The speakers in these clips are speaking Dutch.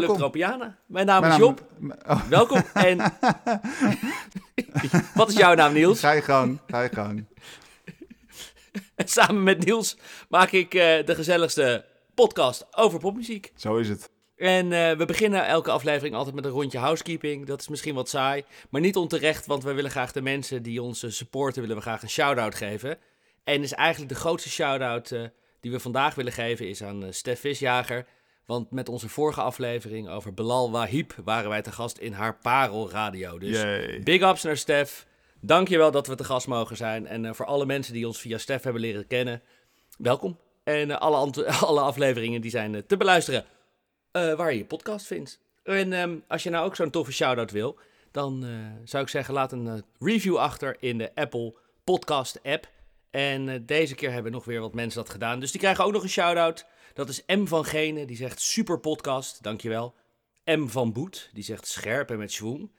Welkom. Tropiana. Mijn naam Mijn is naam- Job. Oh, Welkom. En wat is jouw naam, Niels? ga je gang, ga je gang. En samen met Niels maak ik eh, de gezelligste podcast over popmuziek. Zo is het. En eh, we beginnen elke aflevering altijd met een rondje housekeeping. Dat is misschien wat saai, maar niet onterecht, want we willen graag de mensen die ons supporten, willen we graag een shout-out geven. En is eigenlijk de grootste shout-out eh, die we vandaag willen geven is aan Stef Visjager. Want met onze vorige aflevering over Belal Wahib waren wij te gast in haar parelradio. Dus Yay. Big ups naar Stef. Dankjewel dat we te gast mogen zijn. En eh, voor alle mensen die ons via Stef hebben leren kennen, welkom. En eh, alle, alle afleveringen die zijn eh, te beluisteren waar je je podcast vindt. En ehm, als je nou ook zo'n toffe shout-out wil, dan zou ik zeggen laat een review achter in de Apple Podcast app. En deze keer hebben nog weer wat mensen dat gedaan. Dus die krijgen ook nog een shout-out. Dat is M van Gene, die zegt super podcast, dankjewel. M van Boet, die zegt scherp en met schwung.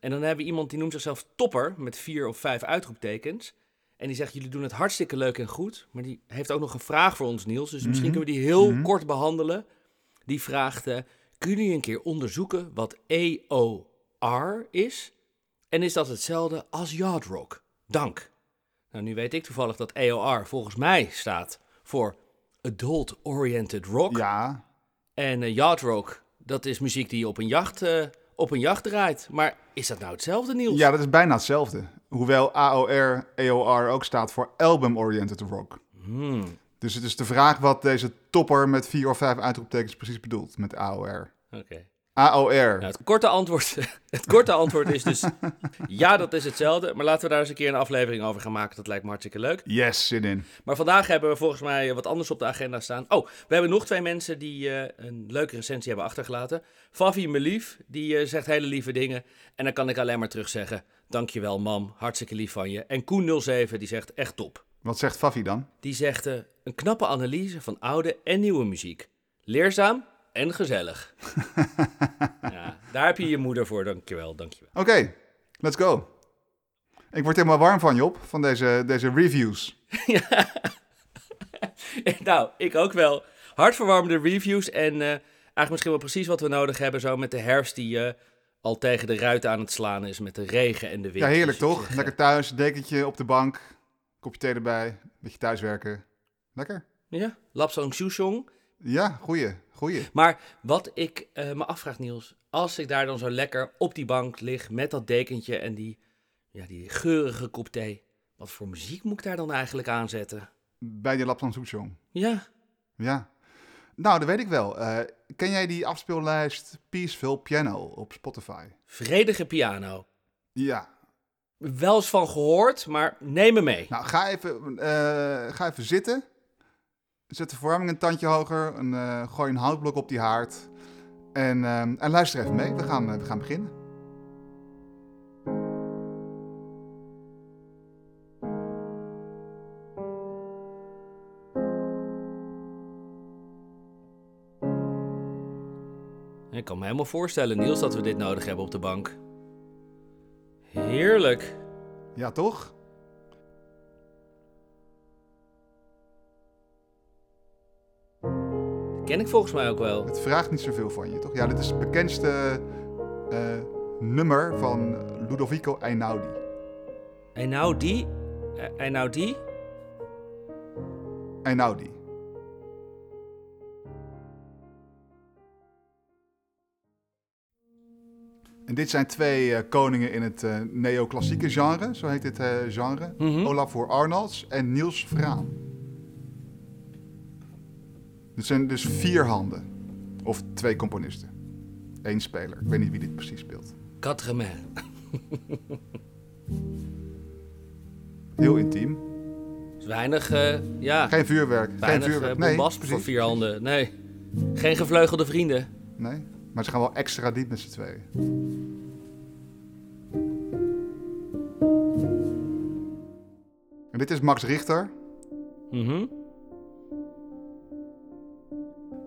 En dan hebben we iemand die noemt zichzelf Topper, met vier of vijf uitroeptekens. En die zegt, jullie doen het hartstikke leuk en goed. Maar die heeft ook nog een vraag voor ons, Niels. Dus misschien Mhm. kunnen we die heel Mhm. kort behandelen. Die vraagt, eh, kunnen jullie een keer onderzoeken wat AOR is? En is dat hetzelfde als Yard Rock? Dank. Nou, nu weet ik toevallig dat AOR volgens mij staat voor Adult Oriented Rock. Ja, En uh, Yacht Rock, dat is muziek die op een jacht, eh, op een jacht draait. Maar is dat nou hetzelfde, Niels? ja, dat is bijna hetzelfde. Hoewel AOR, AOR ook staat voor Album Oriented Rock. Hmm, Dus het is de vraag wat deze topper met vier of vijf uitroeptekens precies bedoelt met AOR. oké. AOR. Nou, het, korte antwoord, het korte antwoord is dus ja, dat is hetzelfde. Maar laten we daar eens een keer een aflevering over gaan maken. Dat lijkt me hartstikke leuk. Yes, zin in. Maar vandaag hebben we volgens mij wat anders op de agenda staan. Oh, we hebben nog twee mensen die eh, een leuke recensie hebben achtergelaten. Favi Melief, die eh, zegt hele lieve dingen. En dan kan ik alleen maar terug zeggen, dankjewel mam, hartstikke lief van je. En Koen07, die zegt echt top. Wat zegt Fafi dan? Die zegt eh, een knappe analyse van oude en nieuwe muziek. Leerzaam en gezellig. ja, daar heb je je moeder voor, dankjewel, dankjewel. Oké, let's go. Ik word helemaal warm van, Job, van deze, deze reviews. nou, ik ook wel. Hartverwarmende reviews en eh, eigenlijk misschien wel precies wat we nodig hebben. Zo met de herfst die eh, al tegen de ruiten aan het slaan is met de regen en de wind. Ja, heerlijk Dus toch? eh, Lekker thuis, dekentje op de bank, kopje thee erbij, beetje thuiswerken. Lekker. Ja, Lapsang Souchong. Ja, goeie, goeie. Maar wat ik eh, me afvraag, Niels, als ik daar dan zo lekker op die bank lig met dat dekentje en die, ja, die geurige kop thee. Wat voor muziek moet ik daar dan eigenlijk aanzetten? Bij de Lapland Soetsong. Ja, Ja. Nou, dat weet ik wel. Eh, ken jij die afspeellijst Peaceful Piano op Spotify? vredige piano. Ja. Wel eens van gehoord, maar neem me mee. Nou, ga even, eh, ga even zitten. Zet de verwarming een tandje hoger. En, eh, gooi een houtblok op die haard. En, eh, en luister even mee. We gaan, eh, we gaan beginnen. Ik kan me helemaal voorstellen, Niels, dat we dit nodig hebben op de bank. Heerlijk. Ja, toch? Ken ik volgens mij ook wel. Het vraagt niet zoveel van je, toch? Ja, dit is het bekendste eh, nummer van Ludovico Einaudi. En die. eh, En die. Einaudi. En dit zijn twee eh, koningen in het eh, neoclassieke genre, zo heet dit genre. Mhm. Olafur Arnolds en Niels Vraan. Dit zijn dus vier handen. Of twee componisten. Eén speler. Ik weet niet wie dit precies speelt. Quatre Heel intiem. weinig, eh, ja, Geen vuurwerk. weinig geen eh, vuurwerk. nee, bombast voor vier handen. Nee. Geen gevleugelde vrienden. Nee, maar ze gaan wel extra diep met z'n tweeën. En dit is Max Richter. Mhm.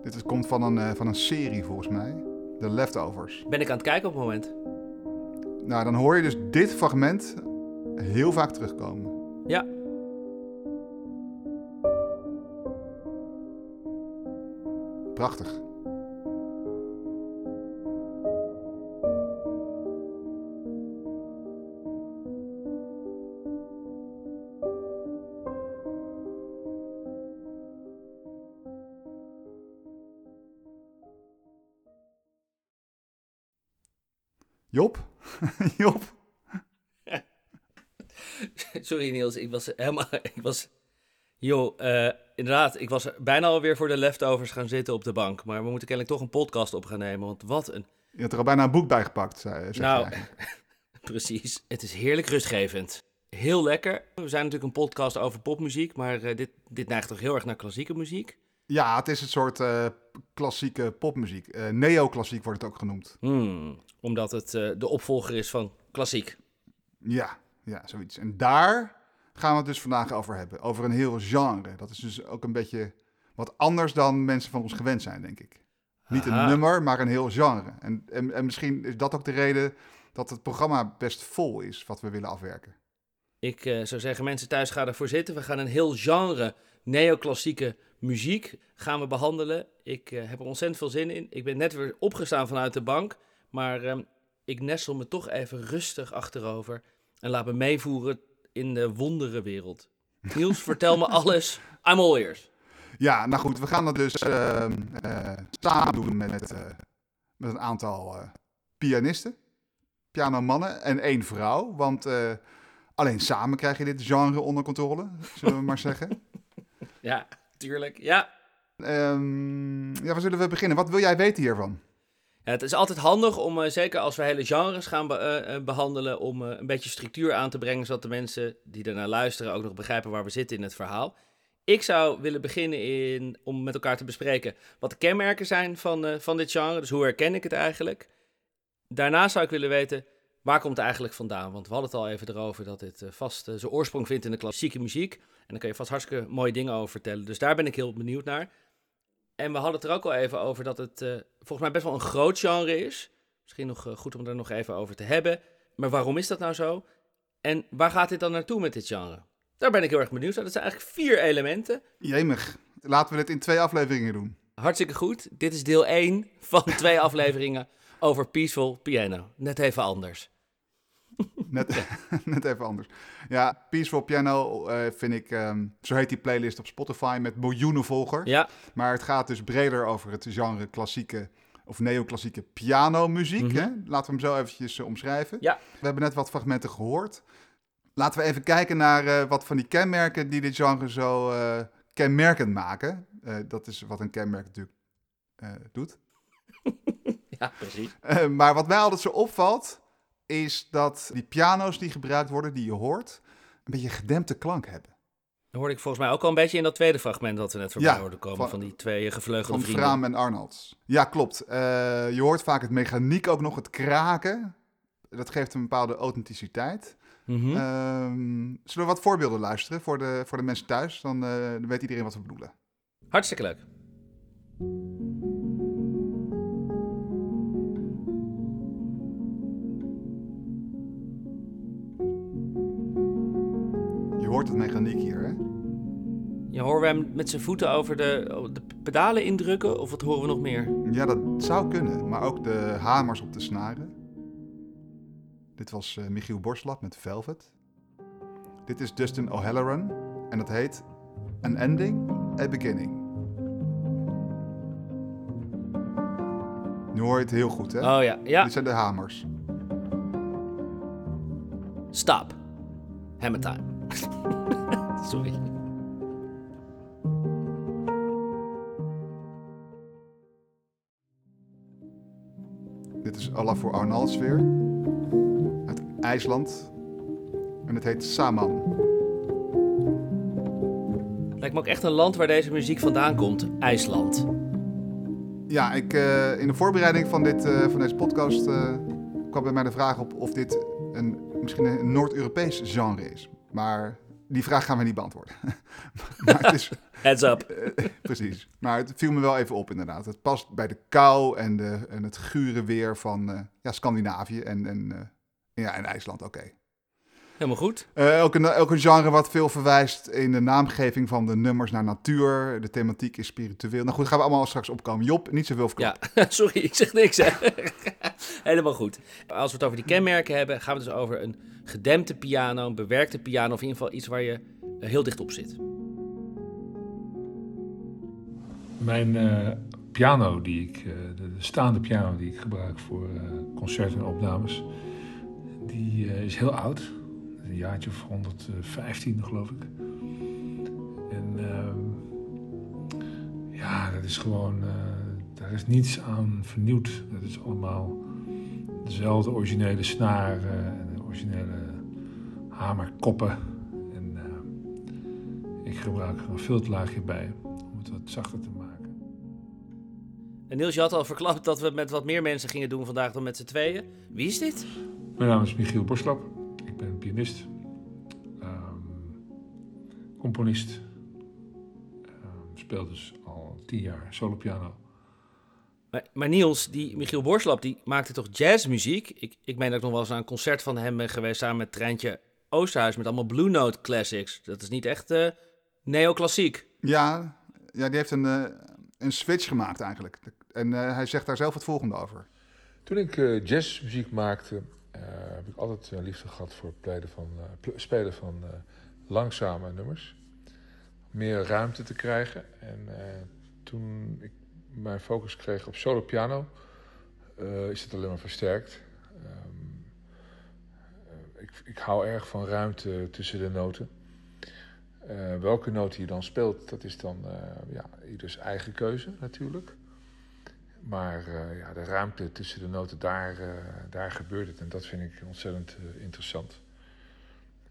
Dit is, komt van een, eh, van een serie volgens mij. The Leftovers. Ben ik aan het kijken op het moment. Nou, dan hoor je dus dit fragment heel vaak terugkomen. Ja. Prachtig. Job? Job? Sorry Niels, ik was helemaal... Ik was... Joh, eh, inderdaad, ik was bijna alweer voor de leftovers gaan zitten op de bank. Maar we moeten kennelijk toch een podcast op gaan nemen, want wat een... Je had er al bijna een boek bij gepakt, zei, Nou, precies. Het is heerlijk rustgevend. Heel lekker. We zijn natuurlijk een podcast over popmuziek, maar eh, dit, dit neigt toch heel erg naar klassieke muziek. Ja, het is een soort eh, klassieke popmuziek. Eh neoclassiek wordt het ook genoemd. Hmm, omdat het eh, de opvolger is van klassiek. Ja, ja, zoiets. En daar gaan we het dus vandaag over hebben. Over een heel genre. Dat is dus ook een beetje wat anders dan mensen van ons gewend zijn, denk ik. Niet een nummer, maar een heel genre. En, en, en misschien is dat ook de reden dat het programma best vol is, wat we willen afwerken. Ik zou zeggen, mensen thuis gaan ervoor zitten. We gaan een heel genre neoclassieke muziek gaan we behandelen. Ik eh, heb er ontzettend veel zin in. Ik ben net weer opgestaan vanuit de bank, maar ehm, ik nestel me toch even rustig achterover en laat me meevoeren in de wonderenwereld. Niels, vertel me alles. I'm all ears. Ja, nou goed, we gaan dat dus ehm, eh, samen doen met, eh, met een aantal pianisten, pianomannen en één vrouw. Want alleen samen krijg je dit genre onder controle, zullen we maar zeggen. Ja, tuurlijk. Ja. Ehm, ja, waar zullen we beginnen? Wat wil jij weten hiervan? Ja, het is altijd handig om, eh, zeker als we hele genres gaan be- eh, eh, behandelen, om een beetje structuur aan te brengen, zodat de mensen die ernaar luisteren ook nog begrijpen waar we zitten in het verhaal. Ik zou willen beginnen in, om met elkaar te bespreken wat de kenmerken zijn van, van dit genre. Dus hoe herken ik het eigenlijk? Daarna zou ik willen weten, waar komt het eigenlijk vandaan? Want we hadden het al even erover dat dit vast zijn oorsprong vindt in de klassieke muziek. En daar kun je vast hartstikke mooie dingen over vertellen. Dus daar ben ik heel benieuwd naar. En we hadden het er ook al even over dat het eh, volgens mij best wel een groot genre is. Misschien nog eh, goed om er nog even over te hebben. Maar waarom is dat nou zo? En waar gaat dit dan naartoe met dit genre? Daar ben ik heel erg benieuwd naar. Dat zijn eigenlijk vier elementen. Jemig, laten we dit in twee afleveringen doen. Hartstikke goed. Dit is deel 1 van twee afleveringen over Peaceful Piano. Net even anders. Net, net even anders. Ja, Peaceful Piano eh, vind ik, ehm, zo heet die playlist op Spotify met miljoenen volgers. Ja, Maar het gaat dus breder over het genre klassieke of neoclassieke pianomuziek. Mhm. hè? Laten we hem zo eventjes eh, omschrijven. Ja. We hebben net wat fragmenten gehoord. Laten we even kijken naar eh, wat van die kenmerken die dit genre zo kenmerkend maken. Dat is wat een kenmerk natuurlijk doet. ja precies. Maar wat mij altijd zo opvalt, is dat die piano's die gebruikt worden, die je hoort, een beetje gedempte klank hebben. Dat hoorde ik volgens mij ook al een beetje in dat tweede fragment dat we net voorbij Ja, hoorden komen. van- Van, die twee gevleugelde Van vrienden. Fraam en Arnolds. Ja, klopt. Eh, je hoort vaak het mechaniek ook nog, het kraken. Dat geeft een bepaalde authenticiteit. Mhm. Ehm, zullen we wat voorbeelden luisteren voor de, voor de mensen thuis? Dan, eh, dan weet iedereen wat we bedoelen. Hartstikke leuk. Hoort het mechaniek hier, hè? Ja, horen we hem met zijn voeten over de, de pedalen indrukken? Of wat horen we nog meer? Ja, dat zou kunnen. Maar ook de hamers op de snaren. Dit was eh, Michiel Borslap met Velvet. Dit is Dustin O'Halloran. En dat heet An Ending, A Beginning. Nu hoor je het heel goed, hè? Oh ja, ja. Dit zijn de hamers. Stop. Hammer time. Sorry. Dit is Olafur Arnalds weer. Uit IJsland. En het heet Saman. Lijkt me ook echt een land waar deze muziek vandaan komt. IJsland. Ja, ik, eh, in de voorbereiding van, dit, eh, van deze podcast eh, kwam bij mij de vraag op of dit een, misschien een Noord-Europees genre is. Maar die vraag gaan we niet beantwoorden. maar het is, Heads up. eh, precies. Maar het viel me wel even op inderdaad. Het past bij de kou en, de, en het gure weer van eh, ja, Scandinavië en, en, eh, ja, en IJsland, oké. Helemaal goed. Eh, ook, een, ook een genre wat veel verwijst in de naamgeving van de nummers naar natuur. De thematiek is spiritueel. Nou goed, gaan we allemaal straks opkomen. Job, niet zoveel verklappen. Ja, sorry, ik zeg niks. Hè. Helemaal goed. Als we het over die kenmerken hebben, gaan we het dus over een gedempte piano, een bewerkte piano, of in ieder geval iets waar je eh, heel dicht op zit. Mijn eh, piano die ik, de staande piano die ik gebruik voor concerten en opnames, die is heel oud. Een jaartje of 115 geloof ik. En ehm, ja, dat is gewoon, daar is niets aan vernieuwd. Dat is allemaal dezelfde originele snaren en de originele hamerkoppen. En uh, ik gebruik er een filterlaagje bij om het wat zachter te maken. En Niels, je had al verklapt dat we met wat meer mensen gingen doen vandaag dan met z'n tweeën. Wie is dit? Mijn naam is Michiel Borslap. Ik ben pianist, um, componist. Um, speel dus al tien jaar solo piano. Maar, maar, Niels, die Michiel Borslap, die maakte toch jazzmuziek? Ik, ik meen dat ik nog wel eens aan een concert van hem ben geweest samen met Treintje Oosterhuis met allemaal Blue Note classics. Dat is niet echt uh, neoclassiek. Ja, ja, die heeft een, uh, een switch gemaakt eigenlijk. En uh, hij zegt daar zelf het volgende over. Toen ik jazzmuziek maakte, heb ik altijd liefde gehad voor het van, spelen van langzame nummers. Meer ruimte te krijgen. En toen ik mijn focus kreeg op solo piano, is het alleen maar versterkt. Um, ik, ik, hou erg van ruimte tussen de noten. Welke noten je dan speelt, dat is dan uh, ja, ieders eigen keuze natuurlijk. Maar ja, de ruimte tussen de noten, daar, daar gebeurt het. En dat vind ik ontzettend interessant.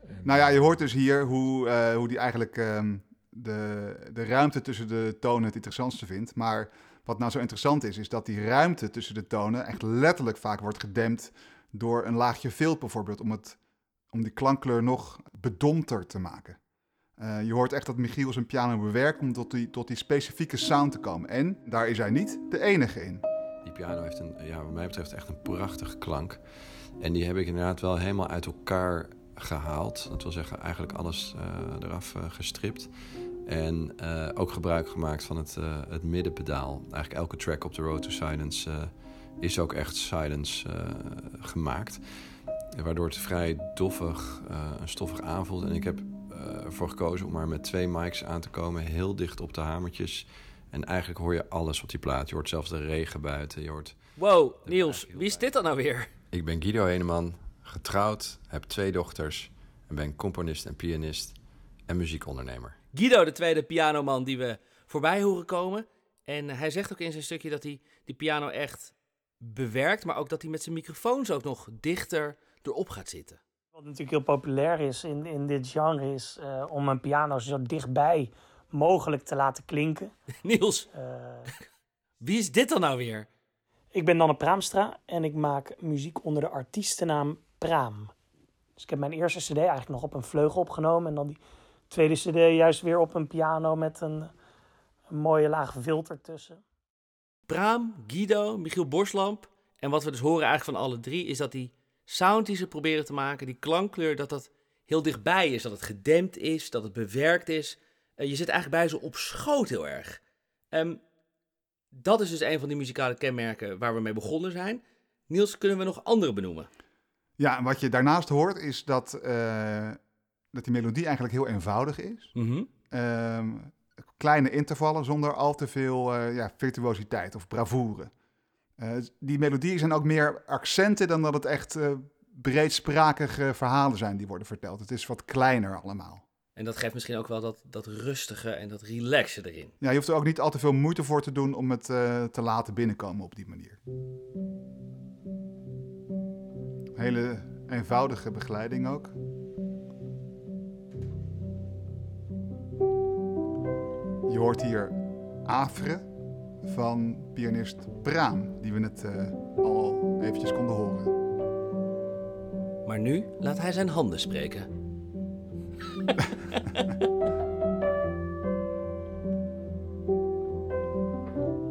En, nou ja, je hoort dus hier hoe, hoe die eigenlijk um, de, de ruimte tussen de tonen het interessantste vindt. Maar wat nou zo interessant is, is dat die ruimte tussen de tonen echt letterlijk vaak wordt gedempt door een laagje vilt bijvoorbeeld, om, het, om die klankkleur nog bedompter te maken. Uh, je hoort echt dat Michiel zijn piano bewerkt om tot die, tot die specifieke sound te komen. En daar is hij niet de enige in. Die piano heeft een, ja, wat mij betreft echt een prachtige klank. En die heb ik inderdaad wel helemaal uit elkaar gehaald. Dat wil zeggen, eigenlijk alles uh, eraf uh, gestript. En ook gebruik gemaakt van het, het middenpedaal. Eigenlijk elke track op The Road to Silence is ook echt silence gemaakt. Waardoor het vrij doffig, een stoffig aanvoelt. En ik heb ervoor gekozen om maar met twee mics aan te komen. Heel dicht op de hamertjes. En eigenlijk hoor je alles op die plaat. Je hoort zelfs de regen buiten. Je hoort wow, Niels, wie is dit dan nou weer? Ik ben Guido Heneman, getrouwd, heb twee dochters... en ben componist en pianist en muziekondernemer. Guido, de tweede pianoman die we voorbij horen komen. En hij zegt ook in zijn stukje dat hij die piano echt bewerkt, maar ook dat hij met zijn microfoons ook nog dichter erop gaat zitten. Wat natuurlijk heel populair is in, in dit genre is uh, om een piano zo dichtbij mogelijk te laten klinken. Niels, uh, wie is dit dan nou weer? Ik ben Nanne Praamstra en ik maak muziek onder de artiestennaam Praam. Dus ik heb mijn eerste cd eigenlijk nog op een vleugel opgenomen en dan die tweede cd juist weer op een piano met een, een mooie laag filter tussen. Braam, Guido, Michiel Borslamp. En wat we dus horen eigenlijk van alle drie is dat die sound die ze proberen te maken, die klankkleur, dat dat heel dichtbij is. Dat het gedempt is, dat het bewerkt is. Uh, je zit eigenlijk bij ze op schoot heel erg. Um, dat is dus een van die muzikale kenmerken waar we mee begonnen zijn. Niels, kunnen we nog andere benoemen? Ja, en wat je daarnaast hoort is dat uh, dat die melodie eigenlijk heel eenvoudig is. Mm kleine intervallen zonder al te veel uh, ja, virtuositeit of bravoure. Uh, die melodieën zijn ook meer accenten dan dat het echt uh, breedsprakige verhalen zijn die worden verteld. Het is wat kleiner allemaal. En dat geeft misschien ook wel dat, dat rustige en dat relaxe erin. Ja, je hoeft er ook niet al te veel moeite voor te doen om het te laten binnenkomen op die manier. Hele eenvoudige begeleiding ook. Je hoort hier Afre van pianist Braam, die we net uh, al eventjes konden horen. Maar nu laat hij zijn handen spreken.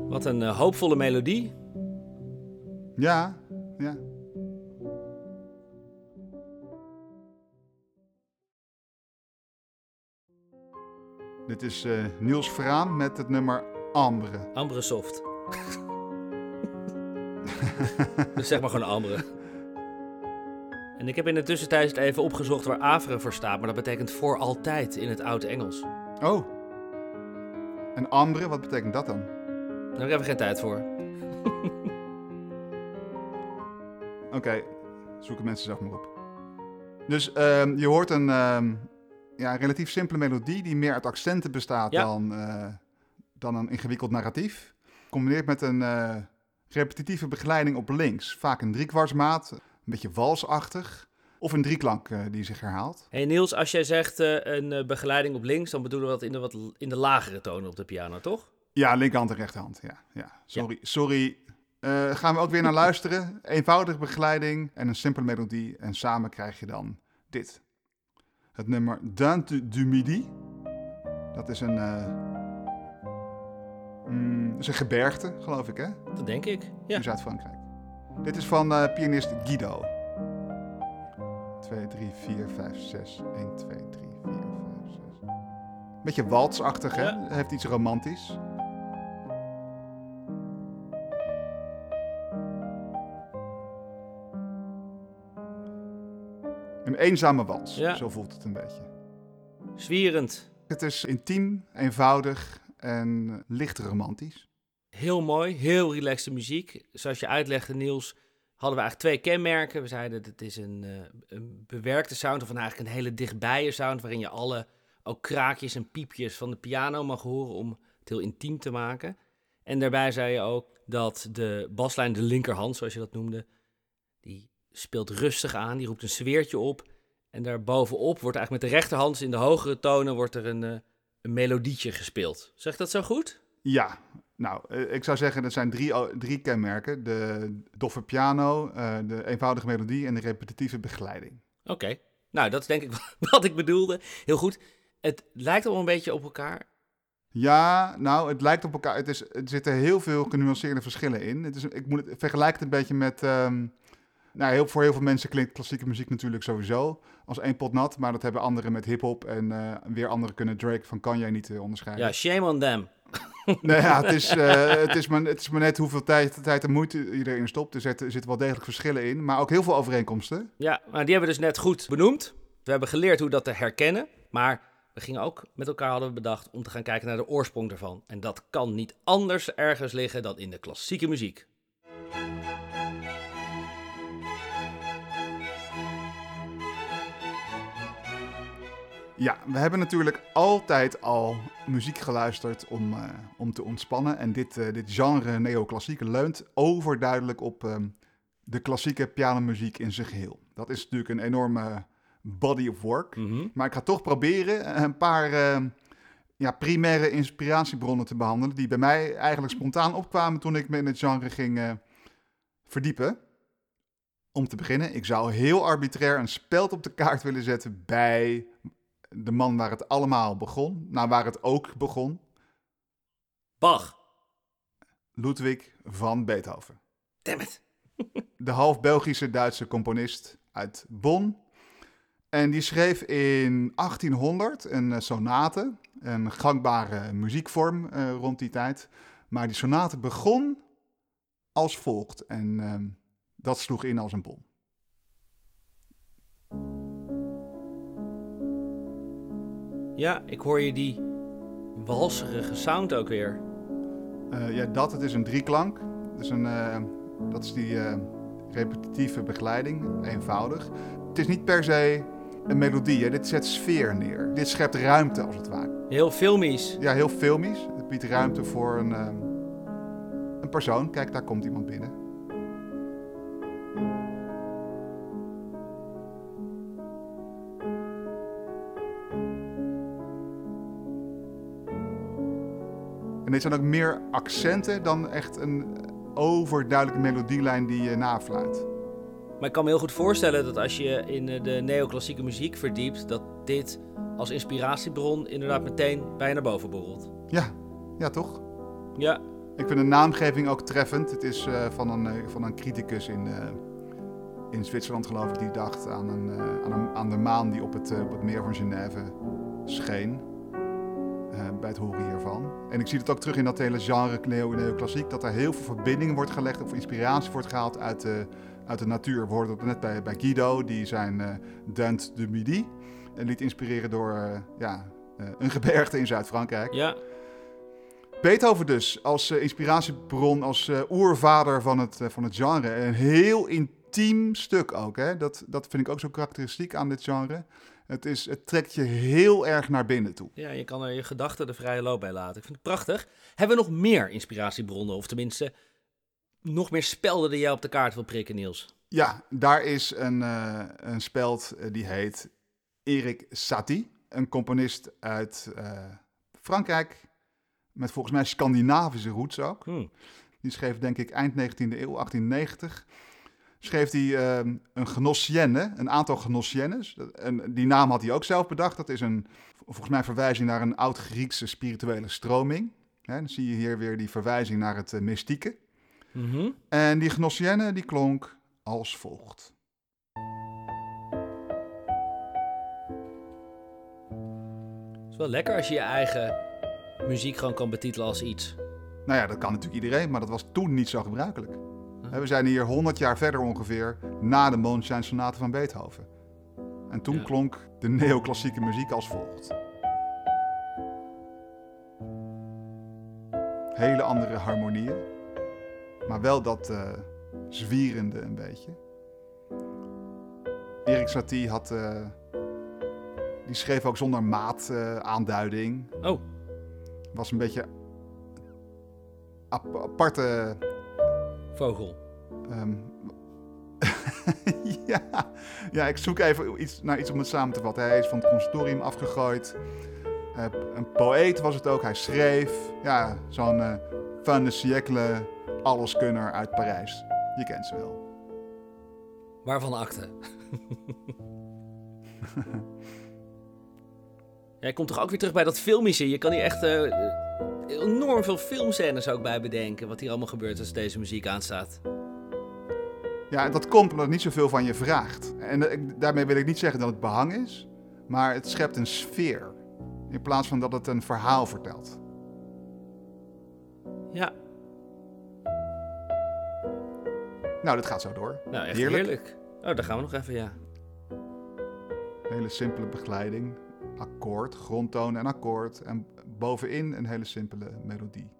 Wat een uh, hoopvolle melodie. Ja, ja. Dit is uh, Niels Vraan met het nummer Ambre. Ambre Soft. dus zeg maar gewoon Ambre. En ik heb in de tussentijd even opgezocht waar Avre voor staat, maar dat betekent voor altijd in het oude Engels. Oh. En Ambre, wat betekent dat dan? Daar heb ik even geen tijd voor. Oké, zoeken mensen zelf maar op. Dus ehm, je hoort een ehm, ja, relatief simpele melodie die meer uit accenten bestaat Ja. dan, eh, dan een ingewikkeld narratief. Combineert met een eh, repetitieve begeleiding op links. Vaak een driekwartsmaat, een beetje walsachtig. Of een drieklank eh, die zich herhaalt. Hey Niels, als jij zegt eh, een begeleiding op links, dan bedoelen we dat in de, wat, in de lagere tonen op de piano, toch? Ja, linkerhand en rechterhand. Ja, ja. Sorry, sorry. Gaan we ook weer naar luisteren. Eenvoudige begeleiding en een simpele melodie. En samen krijg je dan dit. Het nummer Dante du Midi. Dat is een, mm, dat is een gebergte, geloof ik, hè? Dat denk ik. Ja. In Zuid-Frankrijk. Dit is van eh, pianist Guido. 2, 3, 4, 5, 6. 1, 2, 3, 4, 5, 6. Beetje waltzachtig, hè? Ja. Heeft iets romantisch. Een eenzame wals, Ja. zo voelt het een beetje. Zwierend. Het is intiem, eenvoudig en licht romantisch. Heel mooi, heel relaxte muziek. Zoals je uitlegde, Niels, hadden we eigenlijk twee kenmerken. We zeiden dat het is een, eh, een bewerkte sound, of eigenlijk een hele dichtbije sound, waarin je alle ook kraakjes en piepjes van de piano mag horen om het heel intiem te maken. En daarbij zei je ook dat de baslijn, de linkerhand, zoals je dat noemde, die speelt rustig aan, die roept een sfeertje op. En daarbovenop wordt eigenlijk met de rechterhand, dus in de hogere tonen, wordt er een, eh, een melodietje gespeeld. Zeg dat zo goed? Ja, nou, eh, ik zou zeggen dat zijn drie, drie kenmerken. De doffe piano, eh, de eenvoudige melodie en de repetitieve begeleiding. Oké. Nou, dat is denk ik wat ik bedoelde. Heel goed. Het lijkt al een beetje op elkaar. Ja, nou, het lijkt op elkaar. Het is, er zitten heel veel genuanceerde verschillen in. Het is, ik moet het, vergelijk het een beetje met... ehm, nou, heel, voor heel veel mensen klinkt klassieke muziek natuurlijk sowieso als één pot nat. Maar dat hebben anderen met hip-hop. En eh, weer anderen kunnen Drake van Kanye niet eh, onderscheiden. Ja, shame on them. Nee, ja, het, is, eh, het, is maar, het is maar net hoeveel tijd, tijd en moeite je erin stopt. Er zitten, er zitten wel degelijk verschillen in, maar ook heel veel overeenkomsten. Ja, maar die hebben we dus net goed benoemd. We hebben geleerd hoe dat te herkennen. Maar we gingen ook met elkaar hadden we bedacht om te gaan kijken naar de oorsprong daarvan. En dat kan niet anders ergens liggen dan in de klassieke muziek. Ja, we hebben natuurlijk altijd al muziek geluisterd om, eh, om te ontspannen. En dit, eh, dit genre neoclassieke leunt overduidelijk op ehm, de klassieke pianomuziek in zijn geheel. Dat is natuurlijk een enorme body of work. Mhm. Maar ik ga toch proberen een paar ehm, ja, primaire inspiratiebronnen te behandelen... die bij mij eigenlijk spontaan opkwamen toen ik me in het genre ging eh, verdiepen. Om te beginnen, ik zou heel arbitrair een speld op de kaart willen zetten bij de man waar het allemaal begon. Nou, waar het ook begon. Bach. Ludwig van Beethoven. Damn it. De half Belgische Duitse componist uit Bonn. En die schreef in 1800 een eh, sonate, een gangbare muziekvorm eh, rond die tijd. Maar die sonate begon als volgt en ehm, dat sloeg in als een bom. Ja, ik hoor je die walserige sound ook weer. Eh, ja, dat, het is een drieklank. Dus een, eh, dat is die eh, repetitieve begeleiding, eenvoudig. Het is niet per se een melodie, hè. dit zet sfeer neer. Dit schept ruimte als het ware. Heel filmisch. Ja, heel filmisch. Het biedt ruimte voor een, een persoon. Kijk, daar komt iemand binnen. En dit zijn ook meer accenten dan echt een overduidelijke melodielijn die je nafluit. Maar ik kan me heel goed voorstellen dat als je in eh, de neoclassieke muziek verdiept, dat dit als inspiratiebron inderdaad meteen bij je naar boven borrelt. Ja, ja toch? Ja, Ik vind de naamgeving ook treffend. Het is eh, van, een, eh, van een criticus in, in Zwitserland, geloof ik, die dacht aan, een, aan, een, aan de maan die op het, op het meer van Genève scheen. Eh, bij het horen hiervan. En ik zie het ook terug in dat hele genre neo- neoclassiek, dat er heel veel verbindingen wordt gelegd of inspiratie wordt gehaald uit de, uit de natuur. We hoorden het net bij, bij Guido, die zijn eh Dent de Midi en liet inspireren door eh, ja, een gebergte in Zuid-Frankrijk. ja. Beethoven dus, als inspiratiebron, als oervader van het, van het genre. Een heel intiem stuk ook. Hè? Dat, dat vind ik ook zo karakteristiek aan dit genre. Het, is, het trekt je heel erg naar binnen toe. Ja, je kan er je gedachten de vrije loop bij laten. Ik vind het prachtig. Hebben we nog meer inspiratiebronnen? Of tenminste, nog meer spelden die jij op de kaart wil prikken, Niels? Ja, daar is een, eh, een speld eh, die heet Erik Satie. Een componist uit eh, Frankrijk. Met volgens mij Scandinavische roots ook. Hm. Die schreef denk ik eind 19e eeuw, 1890. Schreef hij ehm, een gnossienne, een aantal gnossiennes. Dat- En die naam had hij ook zelf bedacht. Dat is een, volgens mij verwijzing naar een oud-Griekse spirituele stroming. Hè, dan zie je hier weer die verwijzing naar het eh, mystieke. Mhm. En die gnossienne die klonk als volgt. Het is wel lekker als je je eigen muziek gewoon kan betitelen als iets. Nou ja, dat kan natuurlijk iedereen, maar dat was toen niet zo gebruikelijk. We zijn hier 100 jaar verder ongeveer na de Moonshine Sonate van Beethoven. En toen Ja. klonk de neoclassieke muziek als volgt. Hele andere harmonieën, maar wel dat eh, zwierende een beetje. Erik Satie had, eh, die schreef ook zonder maat eh, aanduiding. Oh, Was een beetje ap- aparte vogel. Ehm, ja. ja, ik zoek even iets, naar iets om het samen te vatten. Hij is van het conservatorium afgegooid. Eh, een poëet was het ook. Hij schreef. Ja, zo'n eh van de siècle alleskunner uit Parijs. Je kent ze wel. Waarvan akte? Jij komt toch ook weer terug bij dat filmische? Je kan hier echt eh, enorm veel filmscènes ook bij bedenken. Wat hier allemaal gebeurt als deze muziek aanstaat. Ja, dat komt omdat het niet zoveel van je vraagt. En eh, daarmee wil ik niet zeggen dat het behang is. Maar het schept een sfeer. In plaats van dat het een verhaal vertelt. Ja, Nou, dit gaat zo door. nou echt Heerlijk. heerlijk. Oh, daar gaan we nog even, ja. Hele simpele begeleiding. Akkoord, grondtoon en akkoord. En bovenin een hele simpele melodie.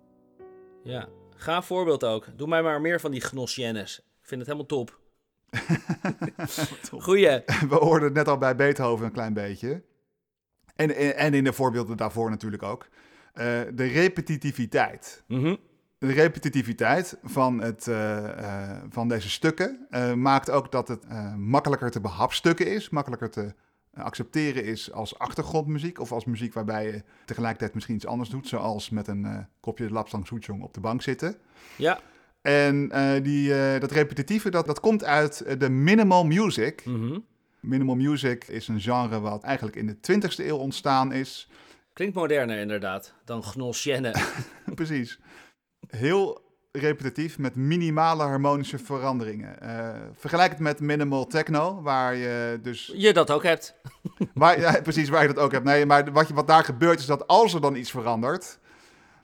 Ja, gaaf voorbeeld ook. Doe mij maar meer van die gnossiennes. Ik vind het helemaal top. Goeie. We hoorden het net al bij Beethoven een klein beetje. En, en, en in de voorbeelden daarvoor natuurlijk ook. Eh, de repetitiviteit. Mhm. De repetitiviteit van, het, eh, eh, van deze stukken maakt ook dat het makkelijker te behapstukken is. Makkelijker te accepteren is als achtergrondmuziek. Of als muziek waarbij je tegelijkertijd misschien iets anders doet. Zoals met een eh, kopje lapsang soetjong op de bank zitten. Ja. En eh, die, eh, dat repetitieve, dat, dat komt uit de minimal music. Mhm. Minimal music is een genre wat eigenlijk in de 20e eeuw ontstaan is. Klinkt moderner inderdaad dan gnossienne. Precies. Heel repetitief met minimale harmonische veranderingen. Eh, vergelijk het met minimal techno, waar je dus... je dat ook hebt. Waar, ja, precies, waar je dat ook hebt. Nee, maar wat, je, wat daar gebeurt is dat als er dan iets verandert,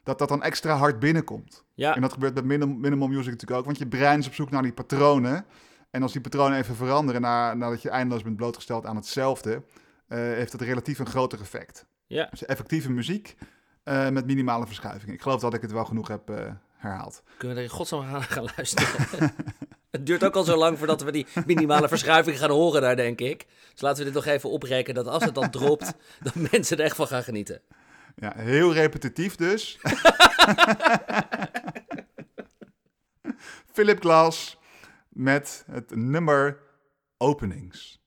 dat dat dan extra hard binnenkomt. Ja, En dat gebeurt met minim, minimal music natuurlijk ook, want je brein is op zoek naar die patronen. En als die patronen even veranderen, na, nadat je eindeloos bent blootgesteld aan hetzelfde, eh, heeft dat relatief een groter effect. ja. Dus effectieve muziek eh, met minimale verschuivingen. Ik geloof dat ik het wel genoeg heb herhaald. Kunnen we er in godsnaam gaan, gaan luisteren? het duurt ook al zo lang voordat we die minimale verschuiving gaan horen daar, denk ik. Dus laten we dit nog even oprekken, dat als het dan dropt, dat mensen er echt van gaan genieten. Ja, heel repetitief dus. Philip Glass met het nummer Openings.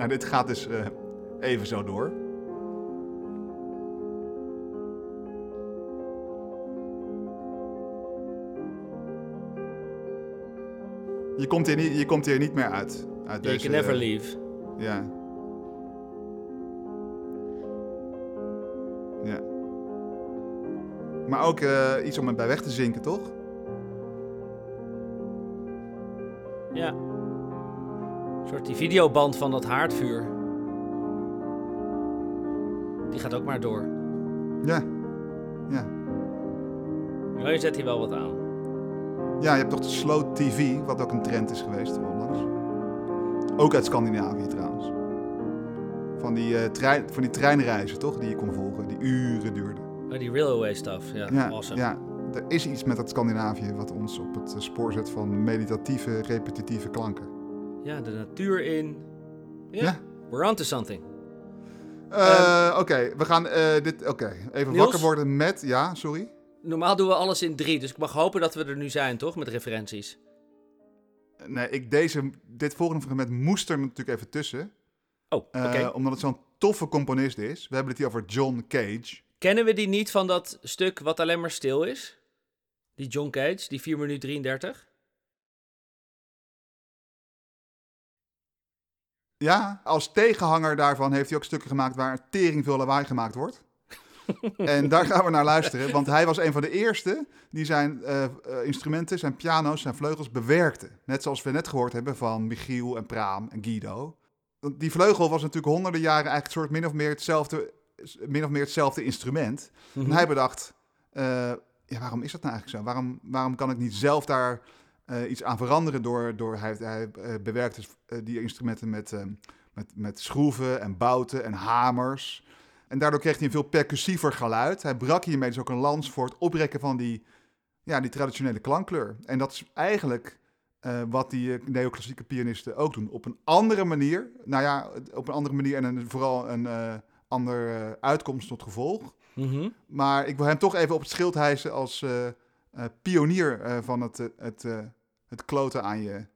Nou, dit gaat dus eh, even zo door. Je komt hier niet, je komt hier niet meer uit. uit You deze, can never leave. Ja. Ja. Maar ook eh, iets om erbij weg te zinken, toch? Ja. Soort die videoband van dat haardvuur. Die gaat ook maar door. Ja. Ja. Maar je zet hier wel wat aan. Ja, je hebt toch de slow TV, wat ook een trend is geweest onlangs. Ook uit Scandinavië trouwens. Van die, eh, trein, van die treinreizen, toch? Die je kon volgen, die uren duurden. Oh, die railway stuff. Ja, Ja, awesome. ja, er is iets met dat Scandinavië wat ons op het eh, spoor zet van meditatieve, repetitieve klanken. Ja, de natuur in. Ja, we're onto something. Eh, Oké, we gaan eh, dit. Oké, even Niels? wakker worden met. Ja, sorry. Normaal doen we alles in drie, dus ik mag hopen dat we er nu zijn, toch? Met referenties. Nee, ik, deze, dit volgende fragment moest er natuurlijk even tussen. Oh, oké. eh, Omdat het zo'n toffe componist is. We hebben het hier over John Cage. Kennen we die niet van dat stuk wat alleen maar stil is? Die John Cage, die 4 minuten 33? Ja, als tegenhanger daarvan heeft hij ook stukken gemaakt waar tering veel lawaai gemaakt wordt. en daar gaan we naar luisteren, want hij was een van de eerste die zijn eh, eh, instrumenten, zijn piano's, zijn vleugels bewerkte. Net zoals we net gehoord hebben van Michiel en Praam en Guido. Die vleugel was natuurlijk honderden jaren eigenlijk soort min of meer hetzelfde, min of meer hetzelfde instrument. En hij bedacht, eh, ja, waarom is dat nou eigenlijk zo? Waarom, waarom kan ik niet zelf daar eh, iets aan veranderen door, door hij, hij eh, bewerkt dus, eh, die instrumenten met, met, met schroeven en bouten en hamers. En daardoor kreeg hij een veel percussiever geluid. Hij brak hiermee dus ook een lans voor het oprekken van die, ja, die traditionele klankkleur. En dat is eigenlijk wat die neoclassieke pianisten ook doen. Op een andere manier. Nou ja, op een andere manier en een, vooral een eh andere uitkomst tot gevolg. Mhm. Maar ik wil hem toch even op het schild hijsen als pionier van het, het, het kloten aan je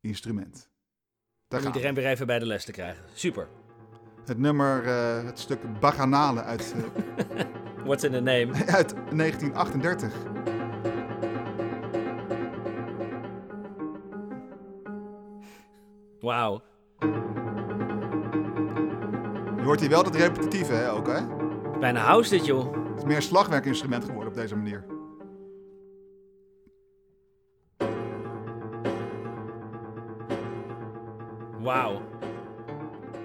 instrument. Daar Om gaan we. iedereen weer even bij de les te krijgen. Super. Het nummer, eh, het stuk Bacchanale uit, eh, What's in the name? uit 1938. Wauw. Je hoort hier wel dat repetitieve hè, ook, hè? Bijna house dit, joh. Het is meer een slagwerkinstrument geworden op deze manier. Wauw.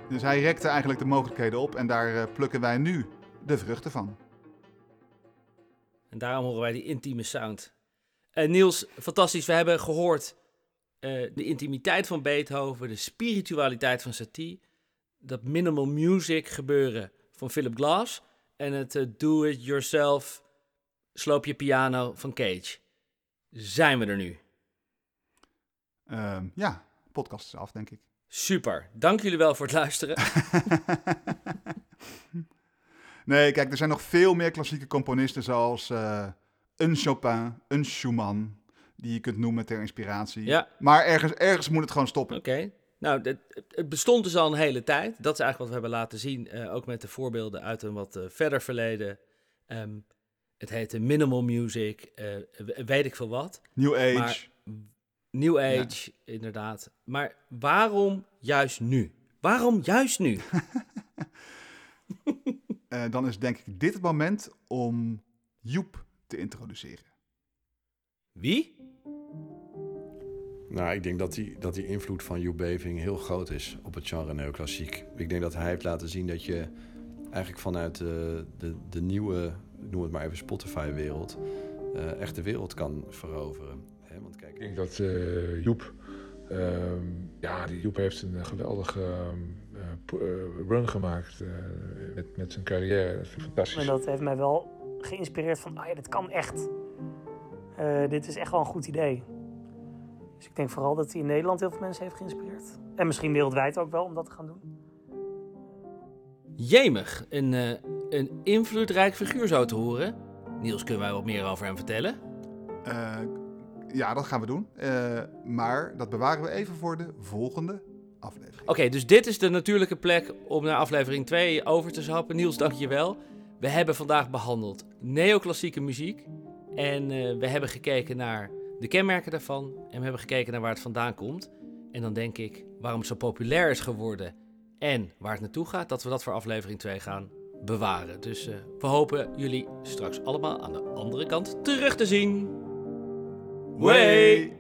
Dus hij rekte eigenlijk de mogelijkheden op en daar eh, plukken wij nu de vruchten van. En daarom horen wij die intieme sound. En Niels, fantastisch. We hebben gehoord eh, de intimiteit van Beethoven, de spiritualiteit van Satie, dat minimal music gebeuren van Philip Glass en het eh, do-it-yourself sloop je piano van Cage. Zijn we er nu? Ehm, ja, podcast is af, denk ik. Super. Dank jullie wel voor het luisteren. Nee, kijk, er zijn nog veel meer klassieke componisten zoals eh, een Chopin, een Schumann, die je kunt noemen ter inspiratie. Ja. Maar ergens, ergens moet het gewoon stoppen. Oké. Nou, het, bestond dus al een hele tijd. Dat is eigenlijk wat we hebben laten zien. eh, ook met de voorbeelden uit een wat eh, verder verleden. Ehm, het heette minimal music, weet ik veel wat. New Age. Maar- New Age, inderdaad. Maar waarom juist nu? Waarom juist nu? Eh, dan is denk ik dit het moment om Joep te introduceren. Wie? Nou, ik denk dat die, dat die invloed van Joep Beving heel groot is op het genre neoclassiek. Ik denk dat hij heeft laten zien dat je eigenlijk vanuit de, de, de nieuwe, noem het maar even Spotify-wereld, eh, echt de wereld kan veroveren. Hè, want kijk, Ik denk dat eh, Joep, ehm, ja, die Joep heeft een geweldige ehm, eh, eh, run gemaakt eh, met, met zijn carrière. Dat vind ik fantastisch. En dat heeft mij wel geïnspireerd van, ah ja, dit kan echt. Eh, dit is echt wel een goed idee. Dus ik denk vooral dat hij in Nederland heel veel mensen heeft geïnspireerd. En misschien wereldwijd ook wel om dat te gaan doen. Jemig, een, eh, een invloedrijk figuur zo te horen. Niels, kunnen wij wat meer over hem vertellen? Eh, ja, dat gaan we doen. Eh, maar dat bewaren we even voor de volgende aflevering. Oké, dus dit is de natuurlijke plek om naar aflevering 2 over te zappen. Niels, dank je wel. We hebben vandaag behandeld neoclassieke muziek. En eh, we hebben gekeken naar de kenmerken daarvan. En we hebben gekeken naar waar het vandaan komt. En dan denk ik waarom het zo populair is geworden. En waar het naartoe gaat, dat we dat voor aflevering 2 gaan bewaren. Dus eh, we hopen jullie straks allemaal aan de andere kant terug te zien. Wait.